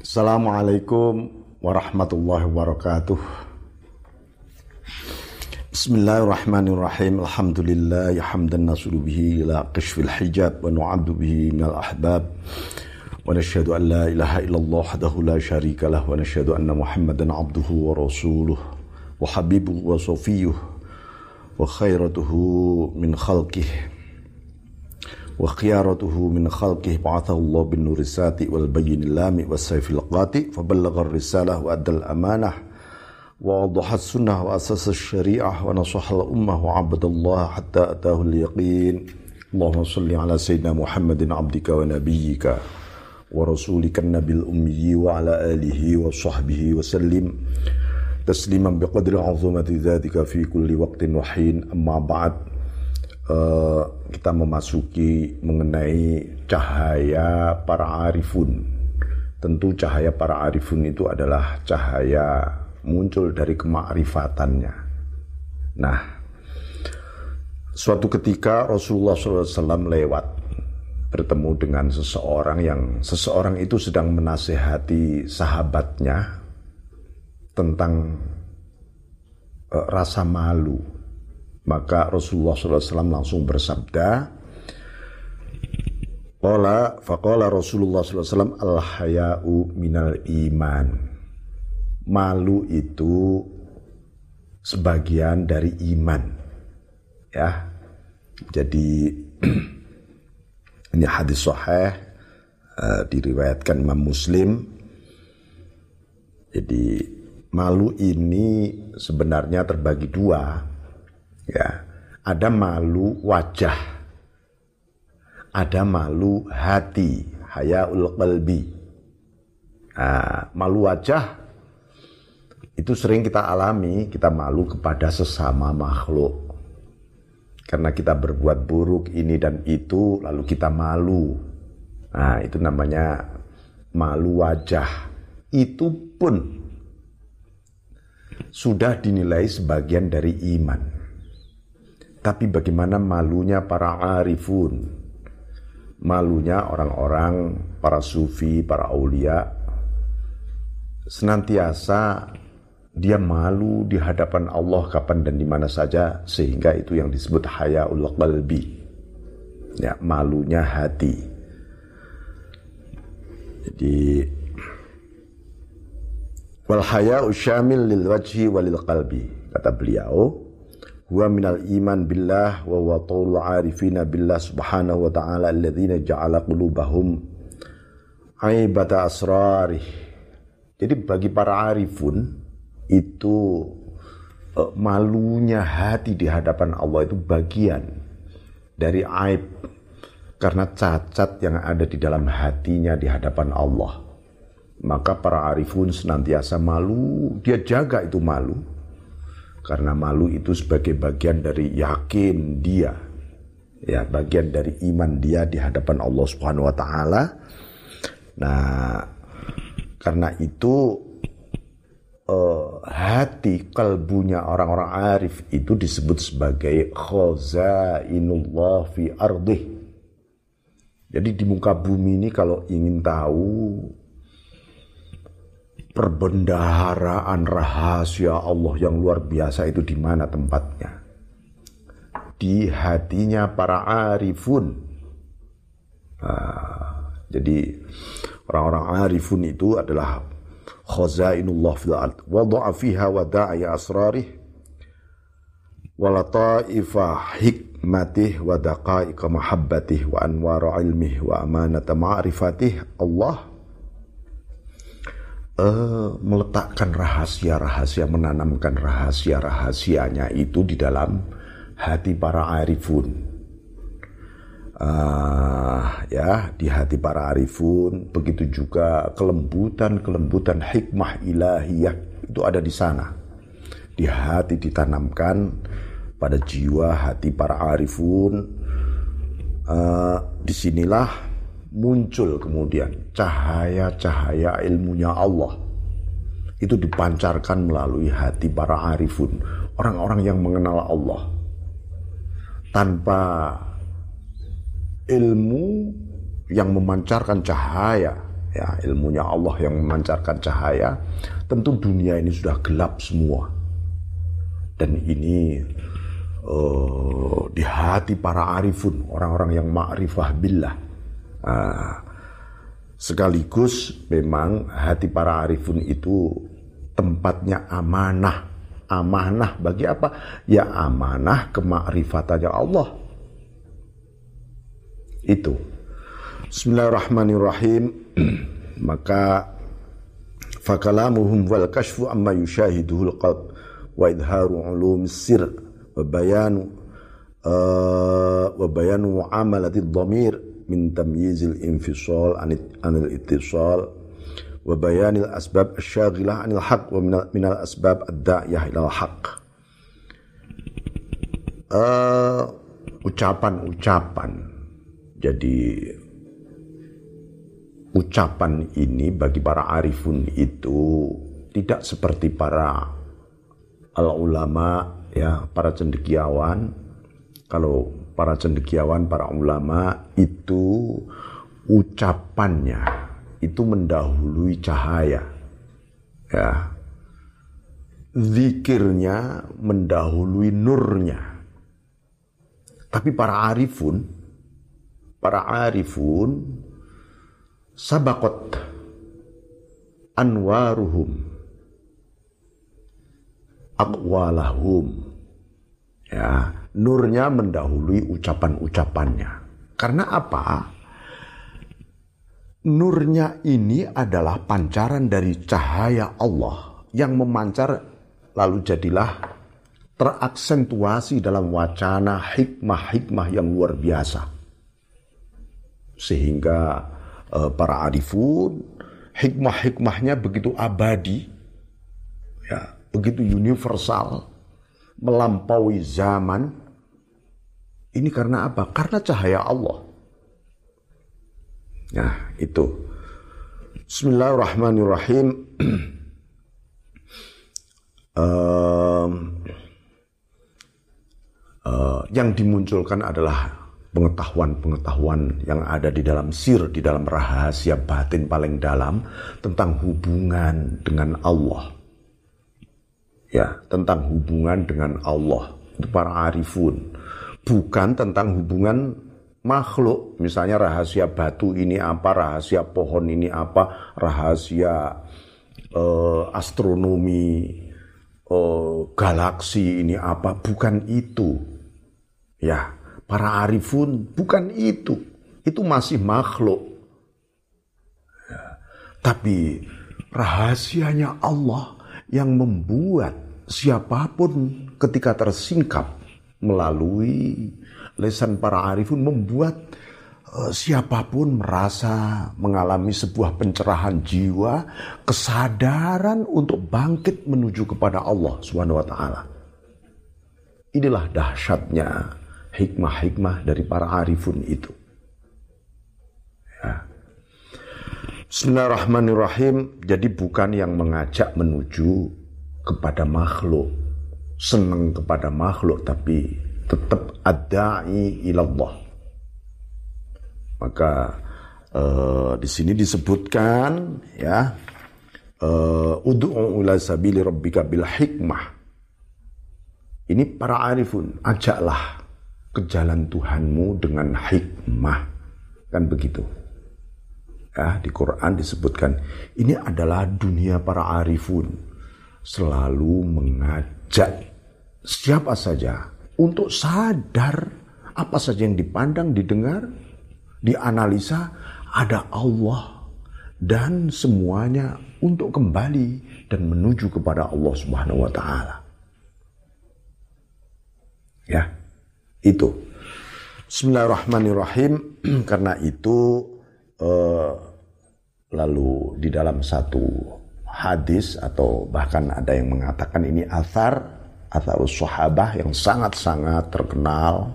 Assalamualaikum warahmatullahi wabarakatuh. Bismillahirrahmanirrahim. Alhamdulillah hamdan nasulu bihi ila qishfil hijab wa nu'addu bihi minal ahbab. Wa an la ilaha illallah wahdahu la syarika lah wa anna Muhammadan abduhu wa rasuluh wa habibuhu wa safiyuh wa khairatuhu min khalqihi وخيارته من خلقه بعثه الله بالنور الساتي والبين اللامي والسيف القاطئ فبلغ الرسالة وأدى الأمانة ووضح السنة وأسس الشريعة ونصح الأمة وعبد الله حتى أتاه اليقين. اللهم صل على سيدنا محمد عبدك ونبيك ورسولك النبي الأمي وعلى آله وصحبه وسلم. تسليما بقدر عظمة ذاتك في كل وقت وحين. أما بعد uh, kita memasuki mengenai cahaya para arifun. Tentu cahaya para arifun itu adalah cahaya muncul dari kemakrifatannya. Nah, suatu ketika Rasulullah SAW lewat bertemu dengan seseorang yang seseorang itu sedang menasehati sahabatnya tentang uh, rasa malu maka Rasulullah SAW langsung bersabda, Qala faqala Rasulullah SAW al-haya'u minal iman. Malu itu sebagian dari iman. Ya. Jadi ini hadis sahih uh, diriwayatkan Imam Muslim. Jadi malu ini sebenarnya terbagi dua Ya, ada malu wajah, ada malu hati, hayaul qalbi. Nah, malu wajah itu sering kita alami, kita malu kepada sesama makhluk. Karena kita berbuat buruk ini dan itu, lalu kita malu. Nah, itu namanya malu wajah. Itu pun sudah dinilai sebagian dari iman. Tapi bagaimana malunya para arifun? Malunya orang-orang, para sufi, para aulia. Senantiasa dia malu di hadapan Allah kapan dan di mana saja sehingga itu yang disebut hayaul qalbi. Ya, malunya hati. Jadi wal haya'u syamil lil wajhi walil qalbi kata beliau huwa minal iman billah wa wa taul arifina billah subhanahu wa ta'ala alladhina ja'ala qulubahum aibata asrarih. Jadi bagi para arifun itu uh, malunya hati di hadapan Allah itu bagian dari aib. Karena cacat yang ada di dalam hatinya di hadapan Allah. Maka para arifun senantiasa malu. Dia jaga itu malu karena malu itu sebagai bagian dari yakin dia. Ya, bagian dari iman dia di hadapan Allah Subhanahu wa taala. Nah, karena itu uh, hati kalbunya orang-orang arif itu disebut sebagai khazainullah fi ardih. Jadi di muka bumi ini kalau ingin tahu perbendaharaan rahasia Allah yang luar biasa itu di mana tempatnya? Di hatinya para arifun. Nah, jadi orang-orang arifun itu adalah khazainullah fil ard. Wada'a fiha wada'a asrarih wa lataifa hikmatih wa daqaiqa mahabbatih wa anwara ilmih wa amanata ma'rifatih Allah uh, meletakkan rahasia-rahasia, menanamkan rahasia-rahasianya itu di dalam hati para arifun. Uh, ya di hati para arifun. Begitu juga kelembutan-kelembutan hikmah ilahiyah itu ada di sana. Di hati ditanamkan pada jiwa hati para arifun. Uh, di sinilah muncul kemudian cahaya-cahaya ilmunya Allah itu dipancarkan melalui hati para arifun orang-orang yang mengenal Allah tanpa ilmu yang memancarkan cahaya ya ilmunya Allah yang memancarkan cahaya, tentu dunia ini sudah gelap semua. Dan ini uh, di hati para arifun, orang-orang yang ma'rifah billah. Uh, sekaligus memang hati para arifun itu tempatnya amanah. Amanah bagi apa? Ya amanah kemakrifatannya Allah. Itu. Bismillahirrahmanirrahim. Maka fakalamuhum wal kashfu amma yushahiduhul qalb wa idharu ulum sir wa bayanu uh, wa bayanu muamalati dhamir min tamyizil infisal anil ittisal wa bayanil asbab asyaghilah anil haq wa minal asbab ad-da'iyah ilal haq uh, ucapan-ucapan jadi ucapan ini bagi para arifun itu tidak seperti para al ulama ya para cendekiawan. Kalau para cendekiawan para ulama itu ucapannya itu mendahului cahaya ya. Zikirnya mendahului nurnya. Tapi para arifun para arifun sabakot anwaruhum akwalahum ya nurnya mendahului ucapan-ucapannya. Karena apa? Nurnya ini adalah pancaran dari cahaya Allah yang memancar lalu jadilah teraksentuasi dalam wacana hikmah-hikmah yang luar biasa. Sehingga uh, para arifun, hikmah-hikmahnya begitu abadi, ya, begitu universal, melampaui zaman. Ini karena apa? Karena cahaya Allah. Nah, itu. Bismillahirrahmanirrahim. um, uh, yang dimunculkan adalah pengetahuan-pengetahuan yang ada di dalam sir, di dalam rahasia batin paling dalam tentang hubungan dengan Allah. Ya, tentang hubungan dengan Allah. Itu para arifun. Bukan tentang hubungan makhluk. Misalnya rahasia batu ini apa, rahasia pohon ini apa, rahasia uh, astronomi, uh, galaksi ini apa. Bukan itu. Ya, Para arifun bukan itu. Itu masih makhluk. Ya. Tapi rahasianya Allah yang membuat siapa pun ketika tersingkap melalui lesan para arifun membuat uh, siapa pun merasa mengalami sebuah pencerahan jiwa, kesadaran untuk bangkit menuju kepada Allah Subhanahu wa taala. Inilah dahsyatnya hikmah-hikmah dari para arifun itu. Ya. Bismillahirrahmanirrahim. Jadi bukan yang mengajak menuju kepada makhluk, senang kepada makhluk, tapi tetap adai ilallah. Maka uh, di sini disebutkan ya uh, ud'u ila sabili rabbika bil hikmah. Ini para arifun, ajaklah ke jalan Tuhanmu dengan hikmah. Kan begitu. Ya, di Quran disebutkan ini adalah dunia para arifun selalu mengajak siapa saja untuk sadar apa saja yang dipandang, didengar, dianalisa ada Allah dan semuanya untuk kembali dan menuju kepada Allah Subhanahu wa taala. Ya. Itu. Bismillahirrahmanirrahim. Karena itu uh, lalu di dalam satu hadis atau bahkan ada yang mengatakan ini athar atharus sahabah yang sangat-sangat terkenal.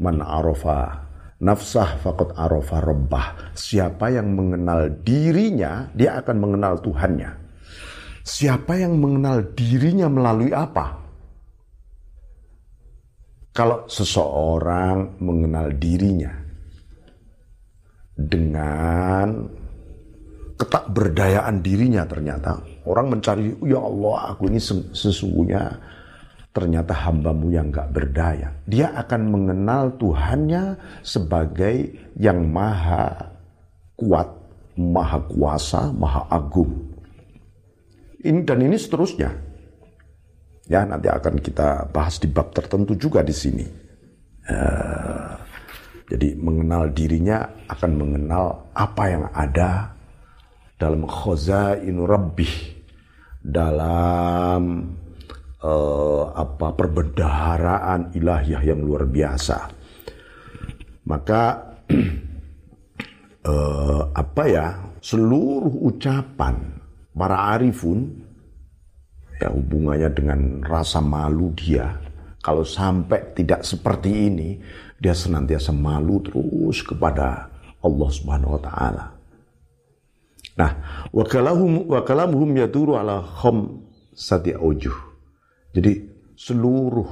Man arafa nafsah faqad arafa rabbah. Siapa yang mengenal dirinya dia akan mengenal Tuhannya. Siapa yang mengenal dirinya melalui apa? Kalau seseorang mengenal dirinya dengan ketak berdayaan dirinya ternyata. Orang mencari, ya Allah aku ini sesungguhnya ternyata hambamu yang gak berdaya. Dia akan mengenal Tuhannya sebagai yang maha kuat, maha kuasa, maha agung. Ini, dan ini seterusnya. Ya nanti akan kita bahas di bab tertentu juga di sini. Uh, jadi mengenal dirinya akan mengenal apa yang ada dalam khazainu rabbih dalam uh, apa perbendaharaan ilahiyah yang luar biasa. Maka uh, apa ya seluruh ucapan para arifun ya hubungannya dengan rasa malu dia kalau sampai tidak seperti ini dia senantiasa malu terus kepada Allah Subhanahu wa taala. Nah, wakalahum wakalamuhum yaduru ala khom sati aujuh. Jadi seluruh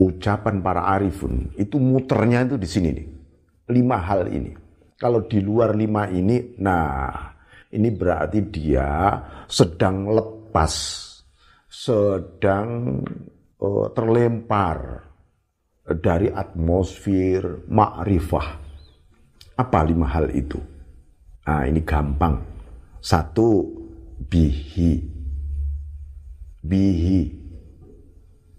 ucapan para arifun itu muternya itu di sini nih. Lima hal ini. Kalau di luar lima ini, nah ini berarti dia sedang lepas, sedang uh, terlempar dari atmosfer ma'rifah. Apa lima hal itu? Nah, ini gampang. Satu, bihi. Bihi.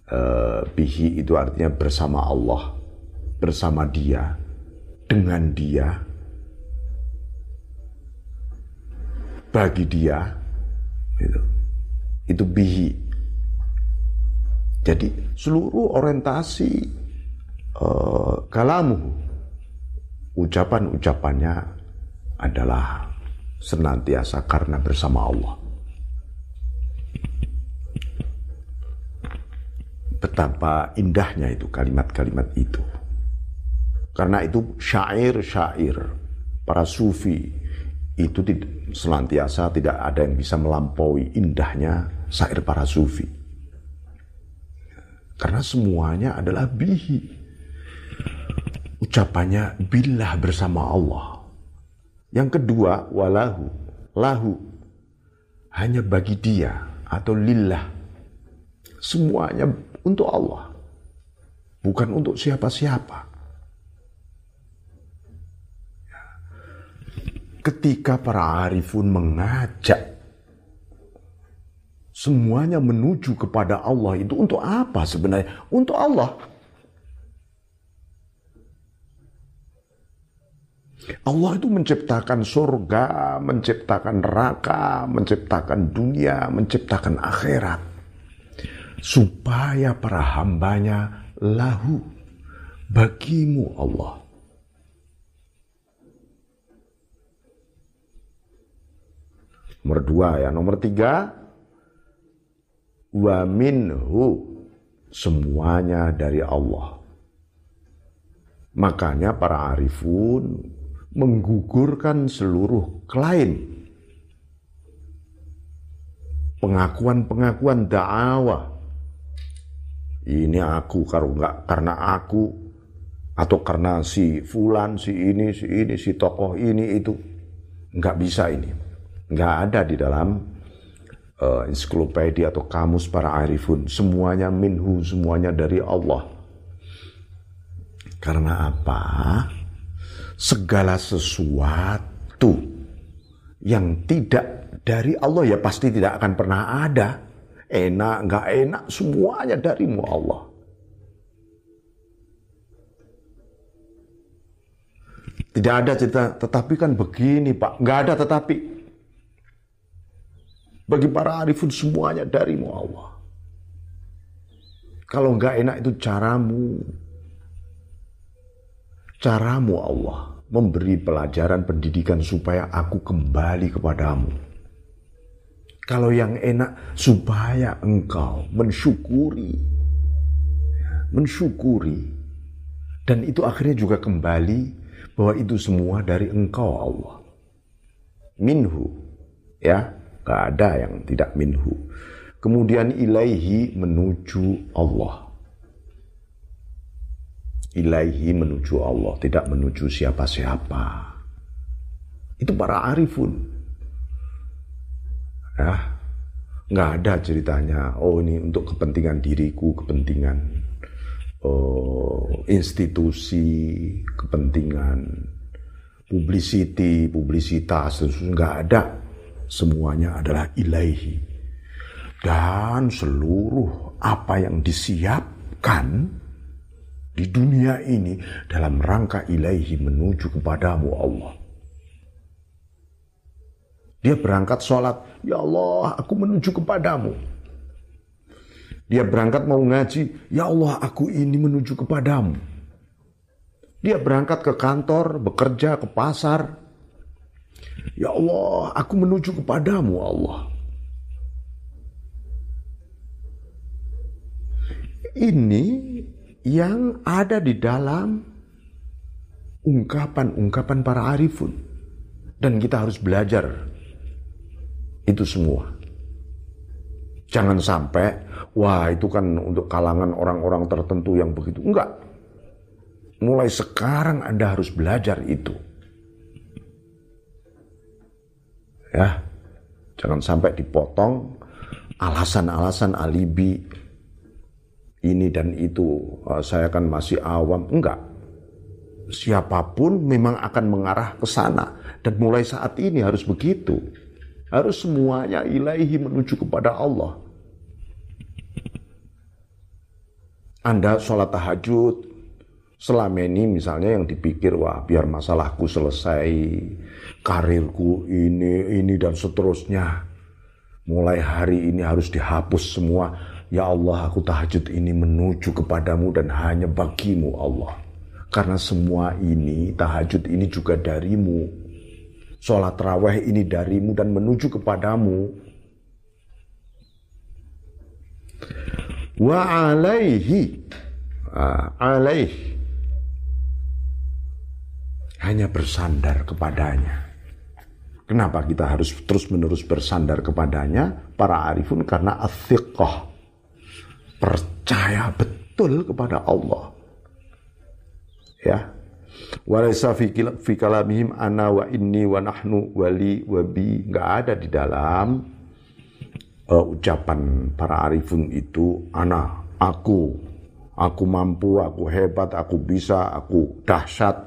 Uh, bihi itu artinya bersama Allah. Bersama dia. Dengan dia. Bagi dia. Itu, itu bihi. Jadi seluruh orientasi uh, kalamu ucapan-ucapannya adalah senantiasa karena bersama Allah. Betapa indahnya itu kalimat-kalimat itu. Karena itu syair-syair para sufi itu senantiasa tidak ada yang bisa melampaui indahnya syair para sufi. Karena semuanya adalah bihi ucapannya billah bersama Allah. Yang kedua, walahu, lahu, hanya bagi dia atau lillah. Semuanya untuk Allah. Bukan untuk siapa-siapa. Ketika para arifun mengajak semuanya menuju kepada Allah itu untuk apa sebenarnya? Untuk Allah. Allah itu menciptakan surga, menciptakan neraka, menciptakan dunia, menciptakan akhirat. Supaya para hambanya lahu bagimu Allah. Nomor dua ya, nomor tiga, wa minhu semuanya dari Allah. Makanya para arifun menggugurkan seluruh klaim. Pengakuan-pengakuan dakwah ini aku kalau enggak karena aku atau karena si fulan si ini si ini si tokoh ini itu enggak bisa ini. Enggak ada di dalam uh, ensiklopedia atau kamus para arifun. Semuanya minhu semuanya dari Allah. Karena apa segala sesuatu yang tidak dari Allah ya pasti tidak akan pernah ada. Enak, nggak enak, semuanya darimu Allah. Tidak ada cerita, tetapi kan begini Pak, nggak ada tetapi. Bagi para arifun semuanya darimu Allah. Kalau nggak enak itu caramu, Caramu Allah memberi pelajaran pendidikan supaya aku kembali kepadamu. Kalau yang enak supaya engkau mensyukuri. Mensyukuri. Dan itu akhirnya juga kembali bahwa itu semua dari engkau Allah. Minhu. Ya, gak ada yang tidak minhu. Kemudian ilaihi menuju Allah ilaihi menuju Allah, tidak menuju siapa-siapa. Itu para arifun. Ya, nggak ada ceritanya. Oh ini untuk kepentingan diriku, kepentingan oh, institusi, kepentingan publicity, publisitas, nggak ada. Semuanya adalah ilahi. Dan seluruh apa yang disiapkan di dunia ini dalam rangka ilahi menuju kepadamu Allah. Dia berangkat sholat, ya Allah aku menuju kepadamu. Dia berangkat mau ngaji, ya Allah aku ini menuju kepadamu. Dia berangkat ke kantor, bekerja, ke pasar. Ya Allah aku menuju kepadamu Allah. Ini yang ada di dalam ungkapan-ungkapan para arifun. Dan kita harus belajar itu semua. Jangan sampai, wah itu kan untuk kalangan orang-orang tertentu yang begitu. Enggak. Mulai sekarang Anda harus belajar itu. Ya, jangan sampai dipotong alasan-alasan alibi ini dan itu uh, saya kan masih awam. Enggak. Siapa pun memang akan mengarah ke sana. Dan mulai saat ini harus begitu. Harus semuanya ilahi menuju kepada Allah. Anda sholat tahajud. Selama ini misalnya yang dipikir wah biar masalahku selesai. Karirku ini ini dan seterusnya. Mulai hari ini harus dihapus semua Ya Allah aku tahajud ini menuju kepadamu dan hanya bagimu Allah. Karena semua ini, tahajud ini juga darimu. Sholat raweh ini darimu dan menuju kepadamu. Wa alaihi. Ah, alaih. Hanya bersandar kepadanya. Kenapa kita harus terus-menerus bersandar kepadanya? Para arifun karena athiqah percaya betul kepada Allah. Ya. Walaysa fi kalamihim ana wa inni wa nahnu wali wa bi. Enggak ada di dalam uh, ucapan para arifun itu ana aku. Aku mampu aku hebat aku bisa aku dahsyat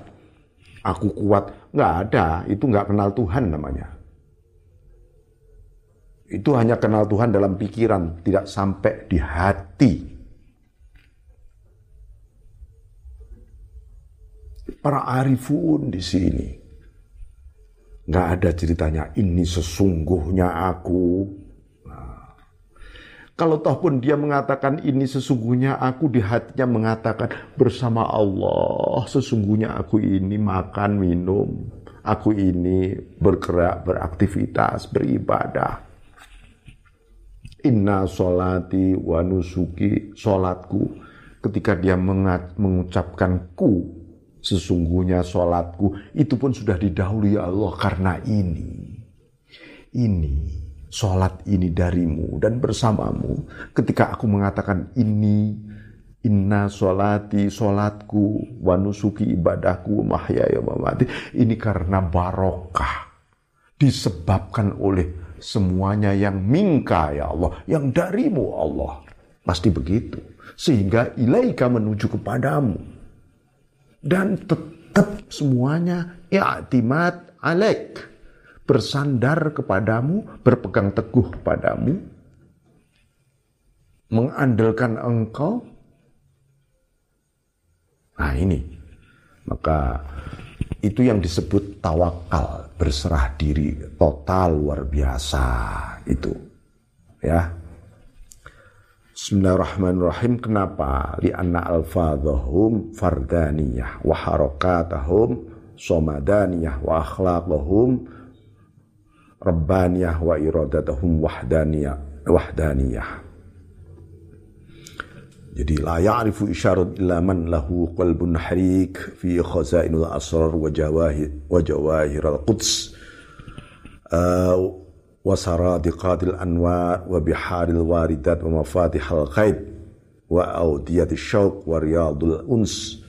aku kuat. Enggak ada. Itu enggak kenal Tuhan namanya itu hanya kenal Tuhan dalam pikiran, tidak sampai di hati. Para arifun di sini. Nggak ada ceritanya, ini sesungguhnya aku. Nah, kalau toh pun dia mengatakan ini sesungguhnya aku di hatinya mengatakan bersama Allah sesungguhnya aku ini makan minum aku ini bergerak beraktivitas beribadah Inna solati wa nusuki solatku ketika dia mengucapkan ku sesungguhnya solatku itu pun sudah didahului Allah karena ini. Ini solat ini darimu dan bersamamu. Ketika aku mengatakan ini inna solati solatku wa nusuki ibadahku mahyaya mamati ini karena barokah disebabkan oleh semuanya yang mingka ya Allah, yang darimu Allah. Pasti begitu. Sehingga ilaika menuju kepadamu. Dan tetap semuanya i'timad alaik. Bersandar kepadamu, berpegang teguh kepadamu. Mengandalkan engkau. Nah ini. Maka itu yang disebut tawakal, berserah diri total luar biasa itu. Ya. Bismillahirrahmanirrahim. Kenapa? Lianna alfadhahum fardaniyah wa harakatahum somadaniyah wa akhlaqahum rabbaniyah wa iradatahum wahdaniyah wahdaniyah. Jadi la ya'rifu isyarat illa man lahu qalbun harik fi khazainul asrar wa jawahir wa jawahir al-quds uh, wa saradiqatil anwar wa biharil waridat wa mafatihal ghaib wa awdiyatil syauq wa riyadul uns.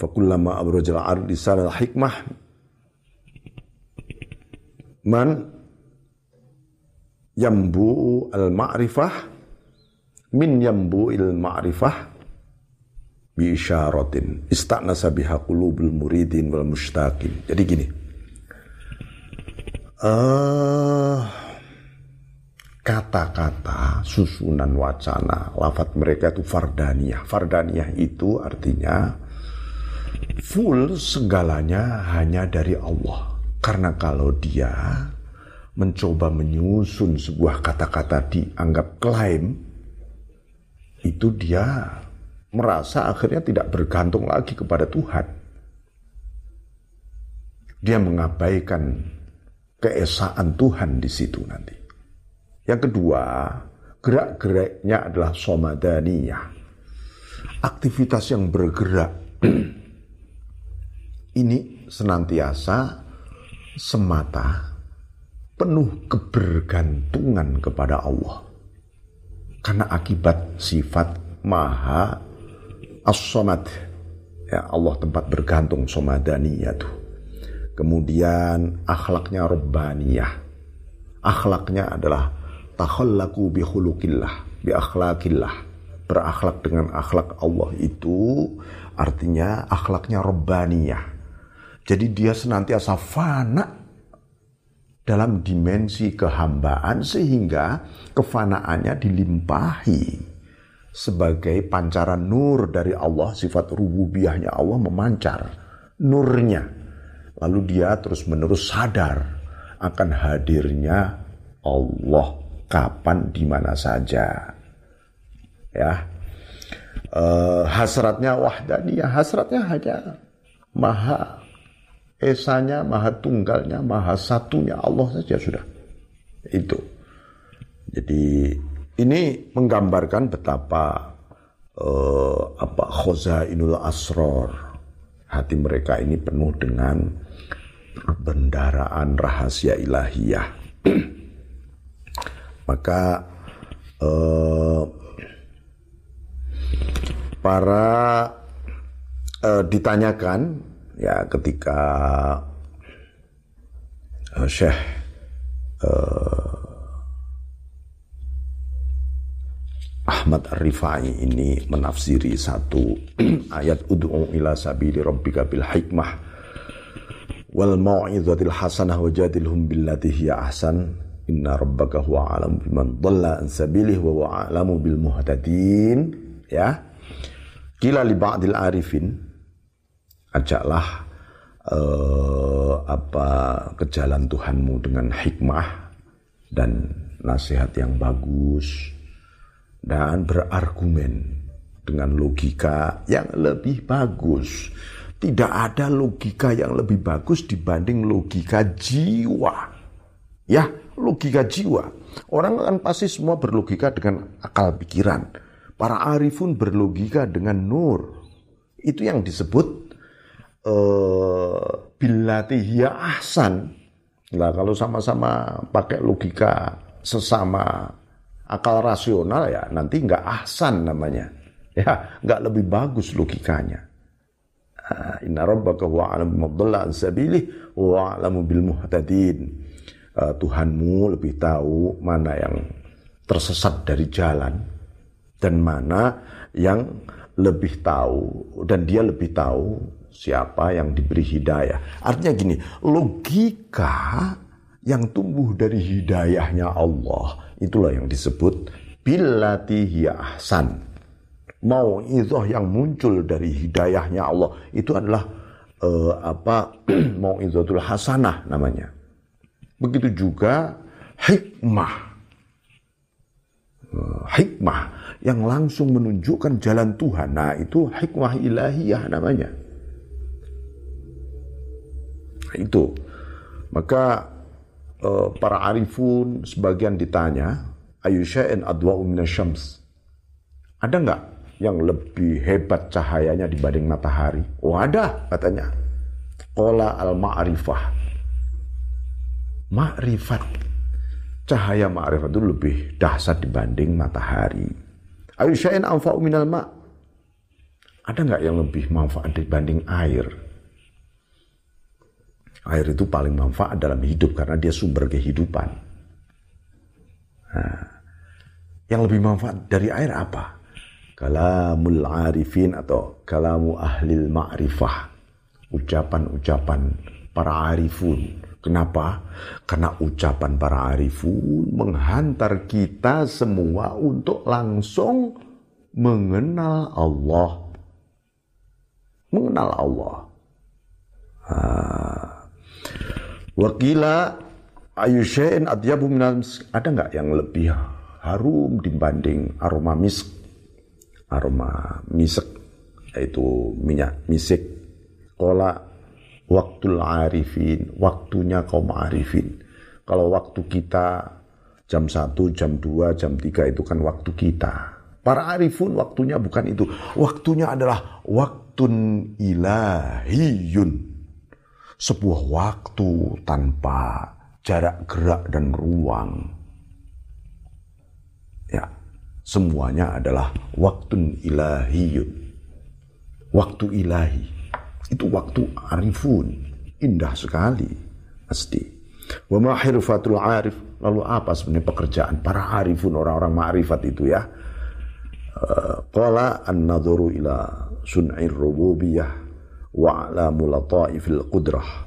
Fa kullama abrajal ard lisan al-hikmah. Man yambu al-ma'rifah min yambu il-ma'rifah bi isyaratin istanasa biha qulubul muridin wal mustaqin. Jadi gini. Uh, kata-kata susunan wacana lafat mereka itu fardaniyah. Fardaniyah itu artinya full segalanya hanya dari Allah. Karena kalau dia mencoba menyusun sebuah kata-kata dianggap klaim, itu dia merasa akhirnya tidak bergantung lagi kepada Tuhan. Dia mengabaikan keesaan Tuhan di situ nanti. Yang kedua, gerak-geraknya adalah somadaniyah. Aktivitas yang bergerak ini senantiasa semata penuh kebergantungan kepada Allah. Karena akibat sifat maha as-somad. Ya, Allah tempat bergantung somadaniyah tuh. Kemudian akhlaknya robbaniyah. Akhlaknya adalah takhallaku bi khuluqillah. Berakhlak dengan akhlak Allah itu artinya akhlaknya robbaniyah. Jadi dia senantiasa fana dalam dimensi kehambaan sehingga kefanaannya dilimpahi. Sebagai pancaran nur dari Allah sifat rububiyahnya Allah memancar nurnya. Lalu dia terus menerus sadar akan hadirnya Allah kapan di mana saja. Ya. Uh, hasratnya wahdaniyah hasratnya hanya maha esanya, maha tunggalnya, maha satunya Allah saja sudah. Itu. Jadi ini menggambarkan betapa uh, apa khozainul asror hati mereka ini penuh dengan bendaraan rahasia ilahiyah. Maka uh, para uh, ditanyakan ya ketika uh, Syekh uh, Ahmad Ar-Rifai ini menafsiri satu ayat ud'u ila sabili rabbika bil hikmah wal mau'izatil hasanah wajadilhum billati hiya ahsan. Inna rabbaka huwa alam biman dhalla an sabilihi wa huwa alamu bil muhtadin. Ya. Kila li ba'dil arifin ajaklah uh, apa ke jalan Tuhanmu dengan hikmah dan nasihat yang bagus dan berargumen dengan logika yang lebih bagus. Tidak ada logika yang lebih bagus dibanding logika jiwa. Ya, logika jiwa. Orang kan pasti semua berlogika dengan akal pikiran. Para arifun berlogika dengan nur. Itu yang disebut uh, ahsan. Nah kalau sama-sama pakai logika sesama akal rasional ya nanti nggak ahsan namanya. Ya nggak lebih bagus logikanya. Ah, inna rabbaka huwa alamu an sabilih wa alamu bil muhtadin. Uh, Tuhanmu lebih tahu mana yang tersesat dari jalan dan mana yang lebih tahu dan dia lebih tahu siapa yang diberi hidayah. Artinya gini, logika yang tumbuh dari hidayahnya Allah itulah yang disebut bilati ahsan. Mau itu yang muncul dari hidayahnya Allah itu adalah uh, apa mau izatul hasanah namanya. Begitu juga hikmah. Uh, hikmah yang langsung menunjukkan jalan Tuhan. Nah, itu hikmah ilahiyah namanya itu. Maka uh, para arifun sebagian ditanya ayu syai'in adwa'u syams? Ada nggak yang lebih hebat cahayanya dibanding matahari? Oh ada katanya. Qala al ma'rifah ma'rifat. Cahaya ma'rifat itu lebih dahsyat dibanding matahari. Ayu syai'in anfa'u minal ma' ada nggak yang lebih manfaat dibanding air Air itu paling manfaat dalam hidup karena dia sumber kehidupan. Nah, yang lebih manfaat dari air apa? Kalamul arifin atau kalamu ahlil ma'rifah. Ucapan-ucapan para arifun. Kenapa? Karena ucapan para arifun menghantar kita semua untuk langsung mengenal Allah. Mengenal Allah. Wakila ayu syai'in adyabu minal ada nggak yang lebih harum dibanding aroma misk? Aroma misek yaitu minyak misik. Kola waktu arifin waktunya kaum arifin. Kalau waktu kita jam 1, jam 2, jam 3 itu kan waktu kita. Para arifun waktunya bukan itu. Waktunya adalah waktun ilahiyun sebuah waktu tanpa jarak gerak dan ruang. Ya, semuanya adalah waktu ilahiyun. Waktu ilahi. Itu waktu arifun. Indah sekali. Pasti. Wa arif. Lalu apa sebenarnya pekerjaan para arifun orang-orang ma'rifat itu ya? Eh, qala an-nadhuru ila sun'ir rububiyah wa alamul fil qudrah.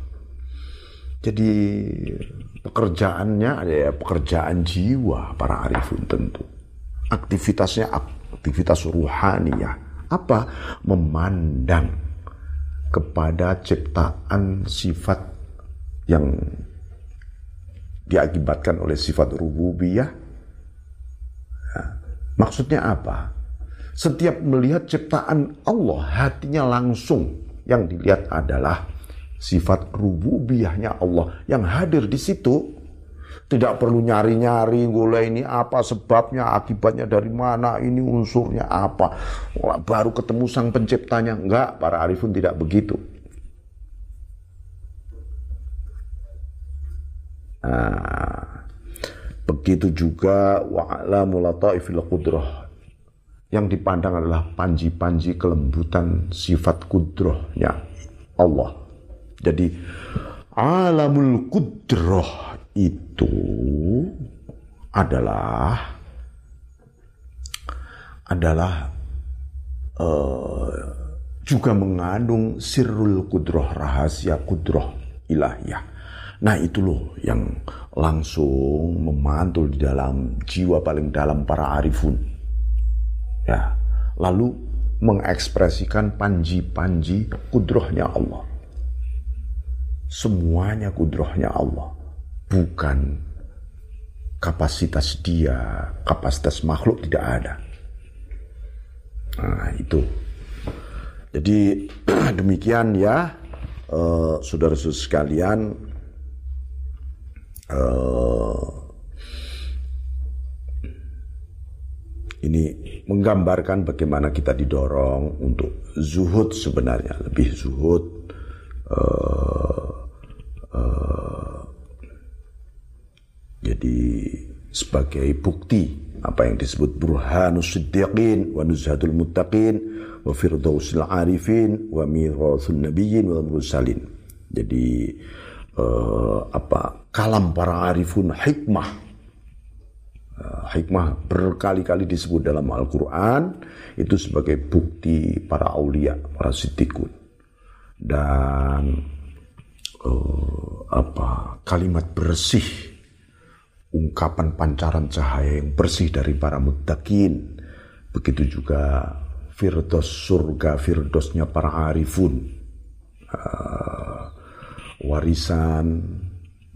Jadi pekerjaannya ada ya pekerjaan jiwa para arifun tentu. Aktivitasnya aktivitas ruhaniyah. Apa? Memandang kepada ciptaan sifat yang diakibatkan oleh sifat rububiyah. Ya. Maksudnya apa? Setiap melihat ciptaan Allah, hatinya langsung yang dilihat adalah sifat rububiyahnya Allah yang hadir di situ. Tidak perlu nyari-nyari, gula ini apa sebabnya, akibatnya dari mana, ini unsurnya apa. Baru ketemu sang penciptanya. Enggak, para arifun tidak begitu. Nah, begitu juga wa'ala mulataifil qudrah yang dipandang adalah panji-panji kelembutan sifat kudrohnya Allah. Jadi alamul kudroh itu adalah adalah uh, juga mengandung sirrul kudroh rahasia kudroh ilahiyah. Nah itu loh yang langsung memantul di dalam jiwa paling dalam para arifun ya. Lalu mengekspresikan panji-panji kudrohnya Allah. Semuanya kudrohnya Allah. Bukan kapasitas dia kapasitas makhluk tidak ada. Nah itu. Jadi demikian ya uh, saudara-saudara sekalian uh, ini menggambarkan bagaimana kita didorong untuk zuhud sebenarnya lebih zuhud uh, uh, jadi sebagai bukti apa yang disebut burhanus siddiqin wa nuzhatul muttaqin wa firdausil arifin wa mirathun nabiyyin wal mursalin. Jadi uh, apa kalam para arifun hikmah hikmah berkali-kali disebut dalam Al-Quran itu sebagai bukti para aulia, para siddiqun. Dan uh, apa kalimat bersih ungkapan pancaran cahaya yang bersih dari para muttaqin. Begitu juga firdos surga firdosnya para arifun. Uh, warisan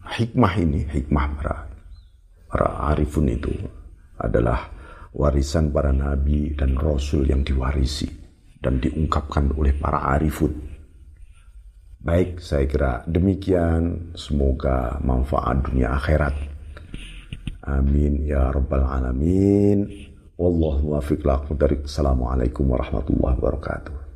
hikmah ini hikmah para para arifun itu adalah warisan para nabi dan rasul yang diwarisi dan diungkapkan oleh para arifun. Baik, saya kira demikian. Semoga manfaat dunia akhirat. Amin ya rabbal alamin. Wallahu muwaffiq Assalamualaikum warahmatullahi wabarakatuh.